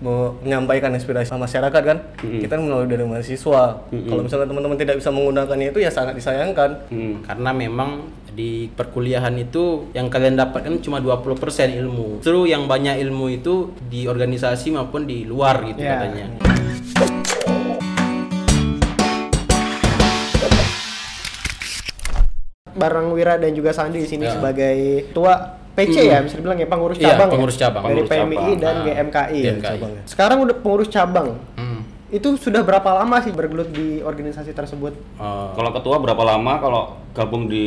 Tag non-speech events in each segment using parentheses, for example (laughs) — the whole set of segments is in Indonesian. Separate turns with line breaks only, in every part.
menyampaikan inspirasi sama masyarakat kan kita melalui dari mahasiswa kalau misalnya teman-teman tidak bisa menggunakannya itu ya sangat disayangkan
Hmm.
Karena memang di perkuliahan itu yang kalian dapatkan cuma 20% ilmu. Justru yang banyak ilmu itu di organisasi maupun di luar gitu
Ya.
katanya.
bareng Wira dan juga Sandi di sini
Ya.
sebagai ketua PC ya bisa dibilang ya pengurus
Iya,
cabang
pengurus
ya?
cabang.
dari
Pengurus
PMI
cabang.
dan
Ah,
GMKI.
GMKI.
cabangnya.
Sekarang udah pengurus cabang.
Hmm.
Itu sudah berapa lama sih bergelut di organisasi tersebut?
Eh,
Kalau ketua berapa lama? Kalau gabung di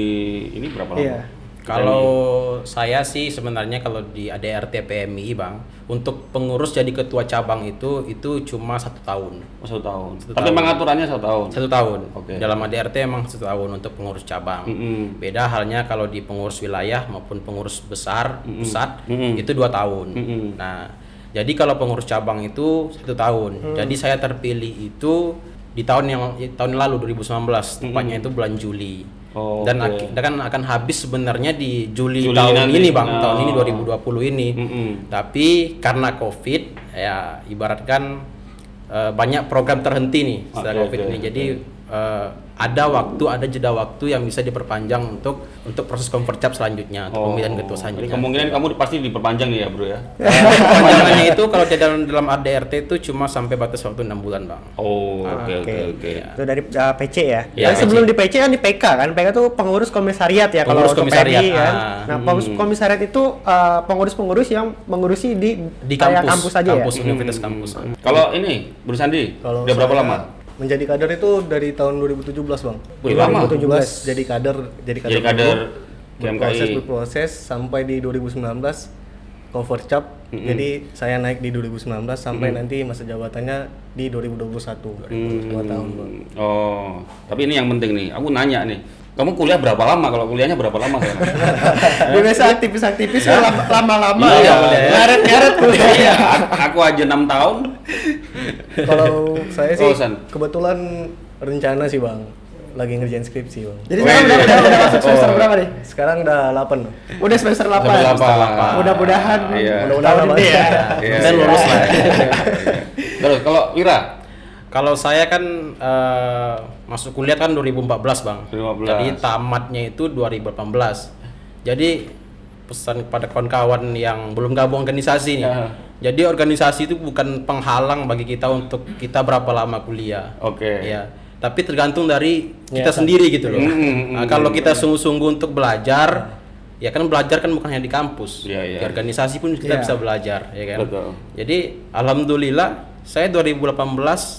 ini berapa lama?
Iya.
Kalau saya sih sebenarnya kalau di ADRT PMI bang, untuk pengurus jadi ketua cabang itu itu cuma satu tahun.
Oh, satu tahun.
Satu
Tapi
tahun.
emang aturannya satu tahun.
Satu tahun.
Oke.
Dalam ADRT emang satu tahun untuk pengurus cabang.
Mm-mm.
Beda halnya kalau di pengurus wilayah maupun pengurus besar pusat
Mm-mm.
itu dua tahun.
Mm-mm.
Nah, jadi kalau pengurus cabang itu satu tahun. Jadi saya terpilih itu di tahun yang tahun lalu 2019, tepatnya itu bulan Juli.
Oh,
Dan
oke.
ak- dan akan habis sebenarnya di Juli,
Juli
tahun
nanti.
ini bang, tahun ini 2020 ini.
Mm-mm.
Tapi karena COVID ya ibaratkan eh, banyak program terhenti nih setelah
Oke,
COVID
oke,
ini. Jadi eh, ada waktu, ada jeda waktu yang bisa diperpanjang untuk untuk proses konvercap selanjutnya, untuk pemilihan ketua
Oh, Jadi
selanjutnya.
kemungkinan kamu pasti diperpanjang ya, Bro ya.
Perpanjangannya itu kalau di dalam dalam ADRT itu cuma sampai batas waktu enam bulan bang.
Oh, oke oke oke.
Itu dari uh, PC ya.
Iya,
Dan sebelum
PC.
di PC kan di PK kan. PK itu pengurus komisariat ya kalau
Pengurus
untuk
komisariat,
PMI kan.
ah.
Nah, pengurus komisariat itu uh, pengurus-pengurus yang mengurusi di
Di kampus,
kampus aja
kampus
ya.
universitas kampus.
Kalau ini, Bro Sandi,
kalau
udah berapa lama?
Menjadi kader itu dari tahun 2017 bang
Wih, lama.
2017 jadi kader jadi kader,
Jadi kader
berproses berproses sampai di 2019 cover cap jadi saya naik di 2019 sampai nanti masa jabatannya di 2021 dua tahun bang
Oh, tapi ini yang penting nih. Aku nanya nih, kamu kuliah berapa lama? Kalau kuliahnya berapa lama sekarang? (laughs)
Dia biasa aktivis-aktivis lama- lama-lama
Iya,
ya.
iya.
Ngaret-ngaret kuliah.
Iya, aku aja enam tahun. (laughs)
kalau saya sih
Oh, San.
kebetulan rencana sih bang lagi ngerjain skripsi bang
Jadi sekarang udah, udah, udah masuk semester
Oh.
berapa nih?
sekarang udah 8 bang.
Udah semester 8.
Semester delapan.
Mudah-mudahan
Iya.
Mudah-mudahan
tahun ini ya.
Iya,
Dan
iya.
lulus lah. (laughs)
Terus kalau Wira,
Kalau saya kan eh, masuk kuliah kan 2014 bang.
2015.
Jadi tamatnya itu 2018. Jadi pesan kepada kawan-kawan yang belum gabung organisasi nih.
Ya.
Jadi organisasi itu bukan penghalang bagi kita untuk kita berapa lama kuliah.
Oke.
Ya. Tapi tergantung dari kita sendiri gitu loh.
Mm, mm,
Nah, kalau kita sungguh-sungguh untuk belajar, ya kan belajar kan bukan hanya di kampus.
Iya, iya.
Di organisasi pun kita
Iya.
bisa belajar, ya kan.
Betul.
Jadi alhamdulillah saya 2018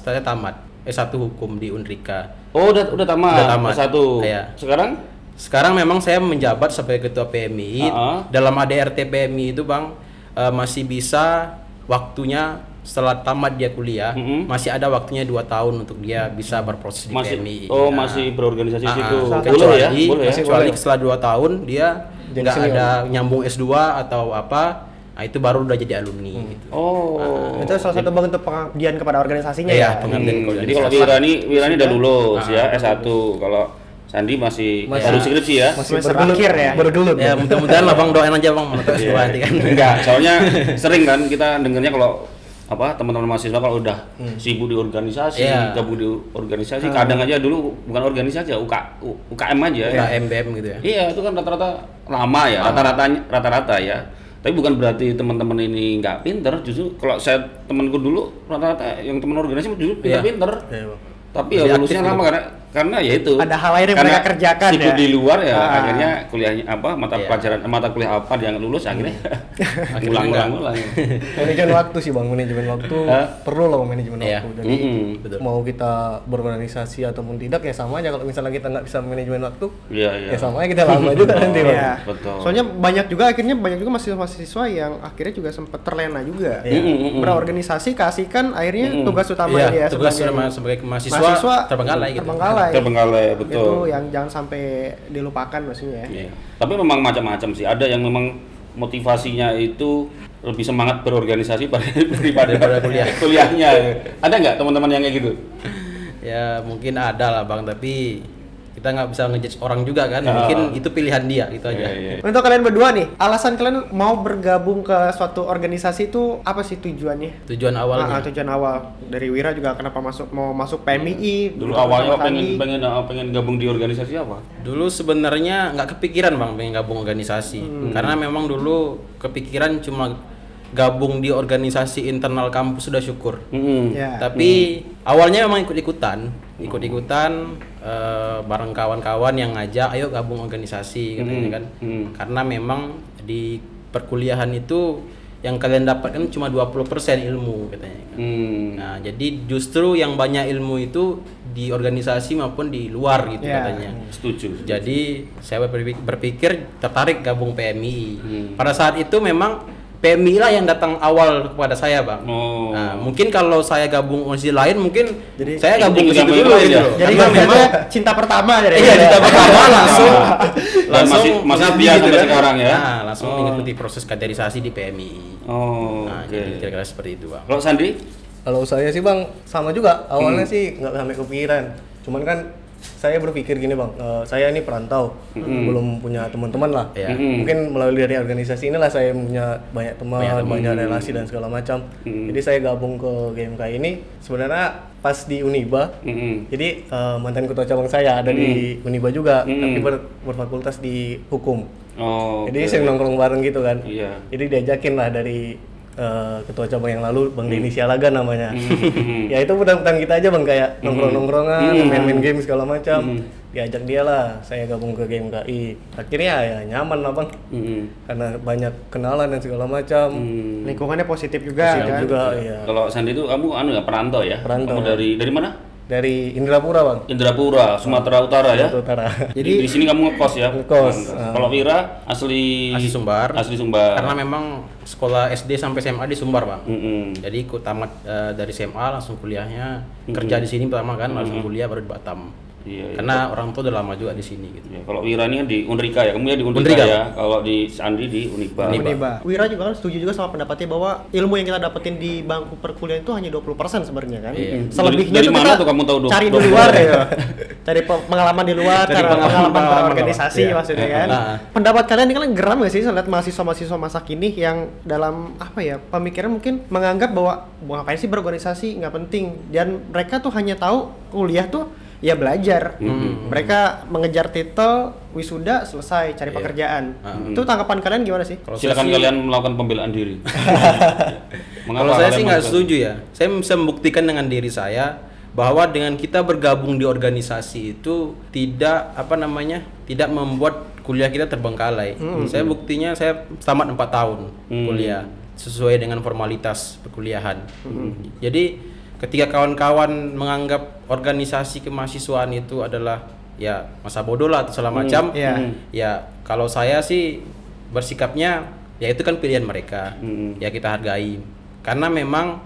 saya tamat S1 hukum di Unrika.
oh udah udah tamat,
Udah tamat.
satu.
Iya.
Sekarang
Sekarang memang saya menjabat sebagai ketua PMI.
Ah.
Dalam ADRT PMI itu Bang eh, masih bisa waktunya setelah tamat dia kuliah
Mm-mm.
masih ada waktunya dua tahun untuk dia bisa berproses di
masih
PMI.
oh
Nah,
masih berorganisasi
ah,
situ.
ah,
Boleh ya?
kecuali,
Boleh ya?
kecuali setelah dua tahun dia nggak ada nyambung S2 atau apa, nah itu baru udah jadi alumni gitu.
Oh.
Itu salah satu bentuk pengabdian kepada organisasinya
Iya,
ya.
pengabdian
Hmm, jadi kalau
organisasi.
Wira ini Wira ini udah lulus
Ah,
ya S1. Kalau Sandi masih,
Masih-
baru skripsi ya.
masih
Semester
bergelut
akhir ya?
bergelut
Ya mudah-mudahan lah bang doain aja bang menurut S2 nanti kan.
Enggak, soalnya sering kan kita dengernya kalau apa teman-teman mahasiswa kalau udah sibuk di organisasi,
Iya.
gabung di organisasi, kadang aja dulu bukan organisasi ya UK, U- UKM aja ya.
Kayak MBM gitu ya.
Iya, itu kan rata-rata lama ya, rata-rata rata-rata ya. Tapi bukan berarti teman-teman ini nggak pinter, justru kalau saya temanku dulu rata-rata yang teman organisasi justru
Iya.
pinter-pinter.
Iya, Bang.
Tapi ya lulusnya lama karena karena ya itu.
Ada hal lain yang
Karena
mereka kerjakan
sibuk
ya.
di luar ya,
Ah.
akhirnya kuliahnya apa mata
Iya.
pelajaran mata kuliah apa dia nggak lulus akhirnya (laughs)
Akhirnya
ulang-ulang
nggak.
ulang. (laughs)
manajemen waktu sih bang manajemen waktu perlu loh manajemen
Iya.
waktu jadi
Mm-mm.
Betul.
mau kita berorganisasi ataupun tidak ya sama aja kalau misalnya kita nggak bisa manajemen waktu
Iya, iya.
ya sama aja kita lama juga (laughs) nanti bang
Iya.
Betul.
Soalnya banyak juga akhirnya banyak juga mahasiswa-mahasiswa yang akhirnya juga sempat terlena juga.
Iya. Mm, mm, mm.
Berorganisasi kasihkan akhirnya
Mm, mm.
tugas utama
Iya,
dia
tugas
sebagai
sebagai mahasiswa,
mahasiswa
terbengkalai gitu.
terbengkalai.
Terbengkalai, betul.
Itu yang jangan sampai dilupakan maksudnya ya.
Iya. Tapi memang macam-macam sih. Ada yang memang motivasinya itu lebih semangat berorganisasi (laughs) daripada
Daripada kuliah.
kuliahnya. Ada nggak teman-teman yang kayak gitu?
Ya mungkin ada lah bang, tapi kita nggak bisa ngejudge orang juga kan.
Ah.
Mungkin itu pilihan dia gitu aja.
Iya, iya.
Untuk kalian berdua nih, alasan kalian mau bergabung ke suatu organisasi itu apa sih tujuannya?
Tujuan
Ah,
awalnya.
ah, tujuan awal dari Wira juga kenapa masuk mau masuk PMI?
Dulu awalnya
Sandi.
pengen pengen pengen gabung di organisasi apa?
Dulu sebenarnya nggak kepikiran bang pengen gabung organisasi, karena memang dulu kepikiran cuma gabung di organisasi internal kampus sudah syukur.
Mm-mm.
Ya.
Tapi awalnya memang ikut-ikutan, ikut-ikutan eh, bareng kawan-kawan yang ngajak, ayo gabung organisasi katanya
Hmm,
kan.
hmm.
Karena memang di perkuliahan itu yang kalian dapatkan cuma 20% ilmu katanya. kan.
Hmm.
Nah, jadi justru yang banyak ilmu itu di organisasi maupun di luar gitu
Ya.
katanya.
Setuju.
Jadi saya berpikir, berpikir tertarik gabung PMI.
Hmm.
Pada saat itu memang PMI lah yang datang awal kepada saya bang.
Oh.
Nah, mungkin kalau saya gabung organisasi lain mungkin
Jadi-
saya gabung ke situ dulu
itu
gitu.
Jadi kan
memang
cinta pertama dari
iya kita pertama (laughs) langsung
Dan
langsung
masih- masih
mengabdi
setia sampai
kan.
sekarang ya?
Nah, langsung
Oh.
mengikuti proses kaderisasi di PMI.
Oh,
Nah,
oke.
jadi kira-kira seperti itu bang.
Kalau Sandi?
Kalau saya sih bang sama juga awalnya
Hmm.
sih nggak sampai kepikiran. Cuman kan saya berpikir gini bang, eh, saya ini perantau,
Hmm.
belum punya teman-teman lah.
Iya.
Mm-mm.
Mungkin melalui dari organisasi inilah saya punya banyak teman,
Banyak
banyak,
teman.
relasi dan segala macam.
Hmm.
Jadi saya gabung ke GMK ini sebenarnya pas di Uniba.
Mm-mm.
Jadi eh, mantan ketua cabang saya ada di Uniba juga,
Hmm.
tapi ber- berfakultas di hukum.
Oh.
Jadi
oke.
sering nongkrong bareng gitu kan.
Iya.
Jadi diajakin lah dari eh, ketua cabang yang lalu Bang Denny Sialaga namanya.
Hmm. (laughs)
ya itu mudah-mudahan kita aja Bang kayak nongkrong-nongkrongan,
Hmm.
main-main game segala macam.
Hmm.
Diajak dia lah, saya gabung ke GMKI. Akhirnya ya nyaman lah Bang. Karena banyak kenalan dan segala macam.
Hmm.
lingkungannya positif juga
Positif
kan.
juga iya.
Kalau Sandi itu kamu anu ya perantau ya?
Perantau.
Kamu dari dari mana?
Dari Indrapura Bang.
Indrapura, Sumatera Utara ya.
Sumatera Utara.
Jadi di sini kamu ngekos ya?
Ngekos, ah.
Kalau Wira asli
Asli Sumbar.
Asli Sumbar.
Karena memang sekolah SD sampai SMA di Sumbar bang.
Mm-mm.
Jadi ikut tamat eh, dari SMA langsung kuliahnya kerja di sini pertama kan langsung kuliah baru di Batam.
Iya, iya.
Karena orang tua udah lama juga di sini gitu.
Ya, kalau Wira ini kan di Unrika ya, kamu ya di Unrika,
Unrika.
ya. Kalau di Sandi di Uniba.
Uniba. Wira juga kan setuju juga sama pendapatnya bahwa ilmu yang kita dapetin di bangku perkuliahan itu hanya 20% sebenarnya kan.
Iya.
Selebihnya
Dari- dari mana
kita
tuh kamu tahu
cari di
20%?
luar ya. Cari pe- pengalaman di luar,
Dari
cara
pengalaman-
pengalaman,
pengalaman
berorganisasi
Iya.
maksudnya kan.
Nah.
Pendapat kalian ini kalian geram gak sih lihat mahasiswa-mahasiswa masa kini yang dalam apa ya pemikiran mungkin menganggap bahwa "Wah, ngapain sih berorganisasi nggak penting dan mereka tuh hanya tahu kuliah tuh ya belajar.
Hmm.
Mereka mengejar titel, wisuda, selesai, cari
Iya.
pekerjaan.
Hmm.
Itu tanggapan kalian gimana sih?
Kalau
Silakan
sih-
kalian melakukan pembelaan diri. (laughs)
Kalau saya sih nggak setuju ya. Saya bisa membuktikan dengan diri saya bahwa dengan kita bergabung di organisasi itu tidak apa namanya tidak membuat kuliah kita terbengkalai. Saya buktinya saya tamat 4 tahun
Hmm.
kuliah sesuai dengan formalitas perkuliahan. Jadi ketika kawan-kawan menganggap organisasi kemahasiswaan itu adalah ya masa bodoh lah atau segala macam,
Iya.
Hmm.
ya kalau saya sih bersikapnya ya itu kan pilihan mereka
Hmm.
ya kita hargai karena memang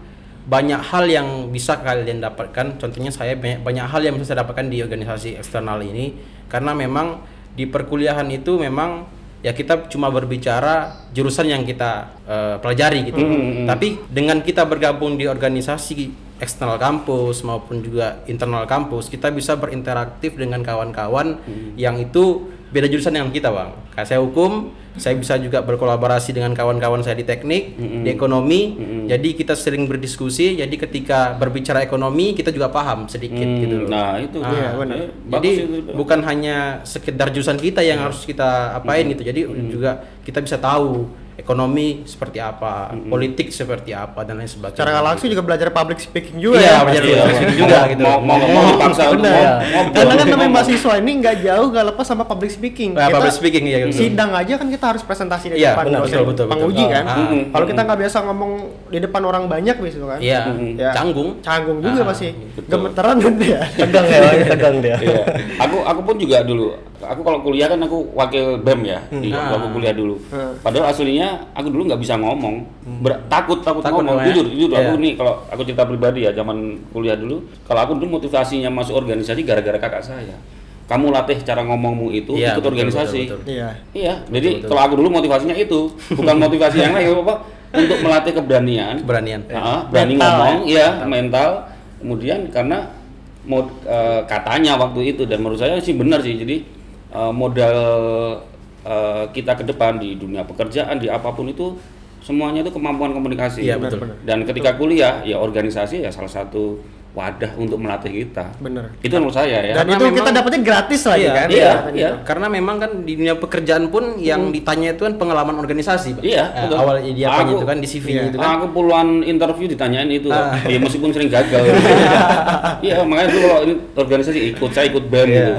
banyak hal yang bisa kalian dapatkan contohnya saya banyak, banyak hal yang bisa saya dapatkan di organisasi eksternal ini karena memang di perkuliahan itu memang ya kita cuma berbicara jurusan yang kita eh, pelajari gitu
Hmm.
tapi dengan kita bergabung di organisasi eksternal kampus maupun juga internal kampus kita bisa berinteraktif dengan kawan-kawan yang itu beda jurusan dengan kita bang kayak saya hukum saya bisa juga berkolaborasi dengan kawan-kawan saya di teknik
Mm-mm.
di ekonomi
Mm-mm.
jadi kita sering berdiskusi jadi ketika berbicara ekonomi kita juga paham sedikit
Hmm,
gitu loh
Nah, itu.
Ah,
Iya, benar.
Jadi
itu.
bukan hanya sekedar jurusan kita yang harus kita apain gitu jadi juga kita bisa tahu ekonomi seperti apa politik seperti apa dan lain sebagainya
Cara nggak langsung juga belajar public speaking juga
Iya,
ya.
belajar
Iya,
public speaking juga
mau-
gitu.
Mau mau mau dipaksa untuk
Benar.
mau,
ya.
mau betul.
Karena kan namanya mahasiswa ini nggak jauh nggak lepas sama public speaking.
Nah, public speaking, iya, betul.
Sidang aja kan kita harus presentasi di
Iya,
depan
benar,
dosen
betul, betul, betul.
penguji kan.
Ah,
ah.
Kalau kita nggak biasa ngomong di depan orang banyak gitu kan.
Iya,
Ya.
canggung.
Canggung juga
Ah,
pasti.
betul.
Gemeteran kan dia.
Tegang ya, (laughs) tegang dia.
Iya. Aku aku pun juga dulu. Aku kalau kuliah kan aku wakil BEM ya di waktu aku
Ah.
kuliah dulu.
Hmm.
Padahal aslinya aku dulu nggak bisa ngomong. Ber- takut takut,
Takut
ngomong.
ya?
Jujur jujur
Iya.
aku nih kalau aku cerita pribadi ya zaman kuliah dulu. Kalau aku dulu motivasinya masuk organisasi gara-gara kakak saya. Kamu latih cara ngomongmu itu
Iya,
ikut
betul,
organisasi.
betul, betul.
Iya.
Iya, jadi
betul.
kalau aku dulu motivasinya itu, bukan (laughs) motivasi yang lain apa untuk melatih keberanian.
Keberanian.
Ah, berani
Mental,
ngomong, ya mental. Kemudian karena mod eh, katanya waktu itu dan menurut saya sih benar sih. Jadi eh, modal eh, kita ke depan di dunia pekerjaan di apa pun itu semuanya itu kemampuan komunikasi.
Iya, betul.
Dan ketika kuliah ya organisasi ya salah satu wadah untuk melatih kita.
Bener.
Itu menurut saya ya.
Dan
Karena
itu kita
memang-
dapetin gratis lagi
Iya,
kan?
iya,
Katanya.
iya.
Karena memang kan di dunia pekerjaan pun yang ditanya itu kan pengalaman organisasi, Pak.
Iya,
Eh,
betul.
awal dia apa
Aku-
itu kan di CV-nya
iya.
itu kan.
Aku puluhan interview ditanyain itu,
Ah.
ya meskipun sering gagal. (laughs) Iya, makanya dulu kalau ini organisasi ikut, saya ikut band gitu.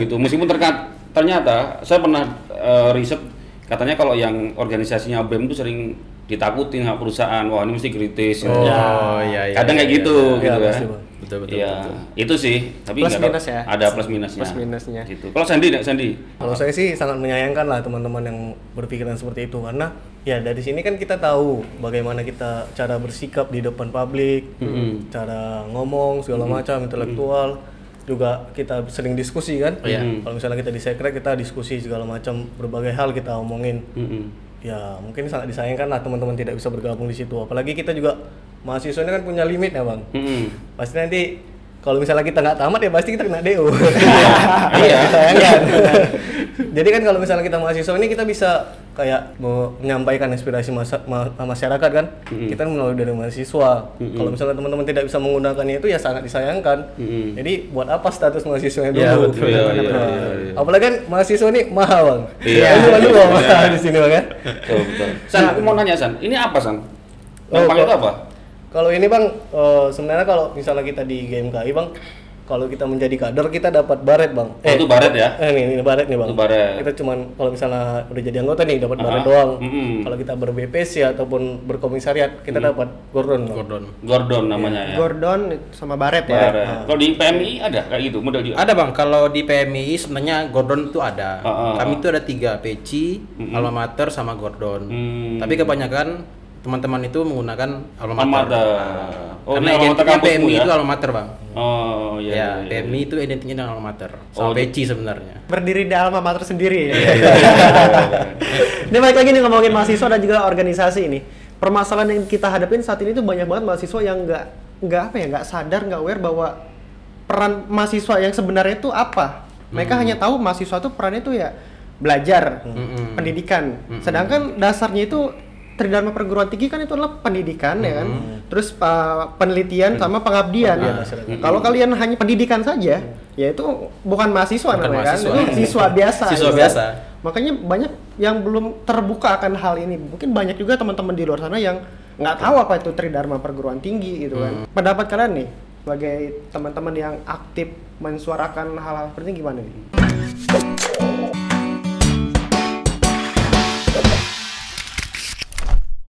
gitu. Meskipun ternyata, ternyata saya pernah eh, riset katanya kalau yang organisasinya BEM itu sering ditakutin sama perusahaan, wah ini mesti kritis.
Oh,
Ya.
iya, iya,
Kadang kayak
iya,
gitu,
iya.
gitu
Iya,
kan.
Bang.
Betul, betul,
Iya,
betul.
itu sih. Tapi
Plus minus ya?
Ada plus minusnya.
Plus minusnya.
Gitu. Kalau Sandy, Nek, Sandy.
Kalau saya sih sangat menyayangkan lah teman-teman yang berpikiran seperti itu karena ya dari sini kan kita tahu bagaimana kita cara bersikap di depan publik, cara ngomong segala macam intelektual juga kita sering diskusi kan.
Iya.
Kalau misalnya kita di sekret kita diskusi segala macam berbagai hal kita omongin.
Mm-mm.
Ya mungkin sangat disayangkan lah teman-teman tidak bisa bergabung di situ. Apalagi kita juga mahasiswa ini kan punya limit ya bang.
Mm-mm.
Pasti nanti kalau misalnya kita nggak tamat ya pasti kita kena DO. (laughs)
Iya.
Disayangkan. Jadi kan kalau misalnya kita mahasiswa ini kita bisa kayak mau menyampaikan inspirasi masa- ma- masyarakat kan, kita kan melalui dari mahasiswa. Kalau misalnya teman-teman tidak bisa menggunakannya itu ya sangat disayangkan.
Mm-mm.
Jadi buat apa status mahasiswanya dulu?
Iya, betul,
iya,
Nah,
iya, iya, iya.
Apalagi kan mahasiswa ini mahal bang.
Iya.
Dua mahal di sini bang kan.
Betul. San, aku mau nanya San, ini apa San?
Oh,
itu apa?
Kalau ini bang, eh, sebenarnya kalau misalnya kita di GMKI bang, kalau kita menjadi kader kita dapat baret bang.
Oh, itu baret ya?
Eh ini, ini baret nih bang.
Itu baret.
Kita cuman kalau misalnya udah jadi anggota nih dapat baret
Ah,
doang.
mm-mm.
Kalau kita ber-BPC ataupun berkomisariat kita dapat gordon. Bang.
Gordon.
Gordon namanya ya.
Gordon sama Baret ya.
Baret. Kalau di PMI ada kayak gitu model juga.
Ada bang, kalau di PMI sebenarnya Gordon itu ada.
Ah, ah,
Kami itu ada tiga, Peci, Alma Mater, sama Gordon.
Hmm.
Tapi kebanyakan teman-teman itu menggunakan Alma Mater.
Oh,
Karena identiknya PMI
ya?
itu Alma Mater bang.
Oh iya.
ya,
iya, iya.
PMI itu identiknya dengan Alma Mater. Sama
Oh,
Peci sebenarnya.
Berdiri di alma mater sendiri ya.
Iya, iya, (laughs) iya, iya.
Ini balik lagi nih ngomongin mahasiswa dan juga organisasi ini. Permasalahan yang kita hadapin saat ini tuh banyak banget mahasiswa yang nggak nggak apa ya nggak sadar nggak aware bahwa peran mahasiswa yang sebenarnya itu apa. Mereka
Hmm.
hanya tahu mahasiswa tuh perannya itu ya belajar,
Hmm.
pendidikan. Sedangkan dasarnya itu tridharma perguruan tinggi kan itu adalah pendidikan ya kan.
Hmm.
Terus uh, penelitian sama pengabdian.
Pengabdian
Kalau kalian hanya pendidikan saja, ya itu bukan mahasiswa
Bukan
namanya kan.
mahasiswa.
Itu siswa (laughs) biasa.
Siswa biasa.
Makanya banyak yang belum terbuka akan hal ini. Mungkin banyak juga teman-teman di luar sana yang nggak tahu apa itu tridharma perguruan tinggi gitu kan. Pendapat kalian nih sebagai teman-teman yang aktif mensuarakan hal-hal seperti ini gimana nih?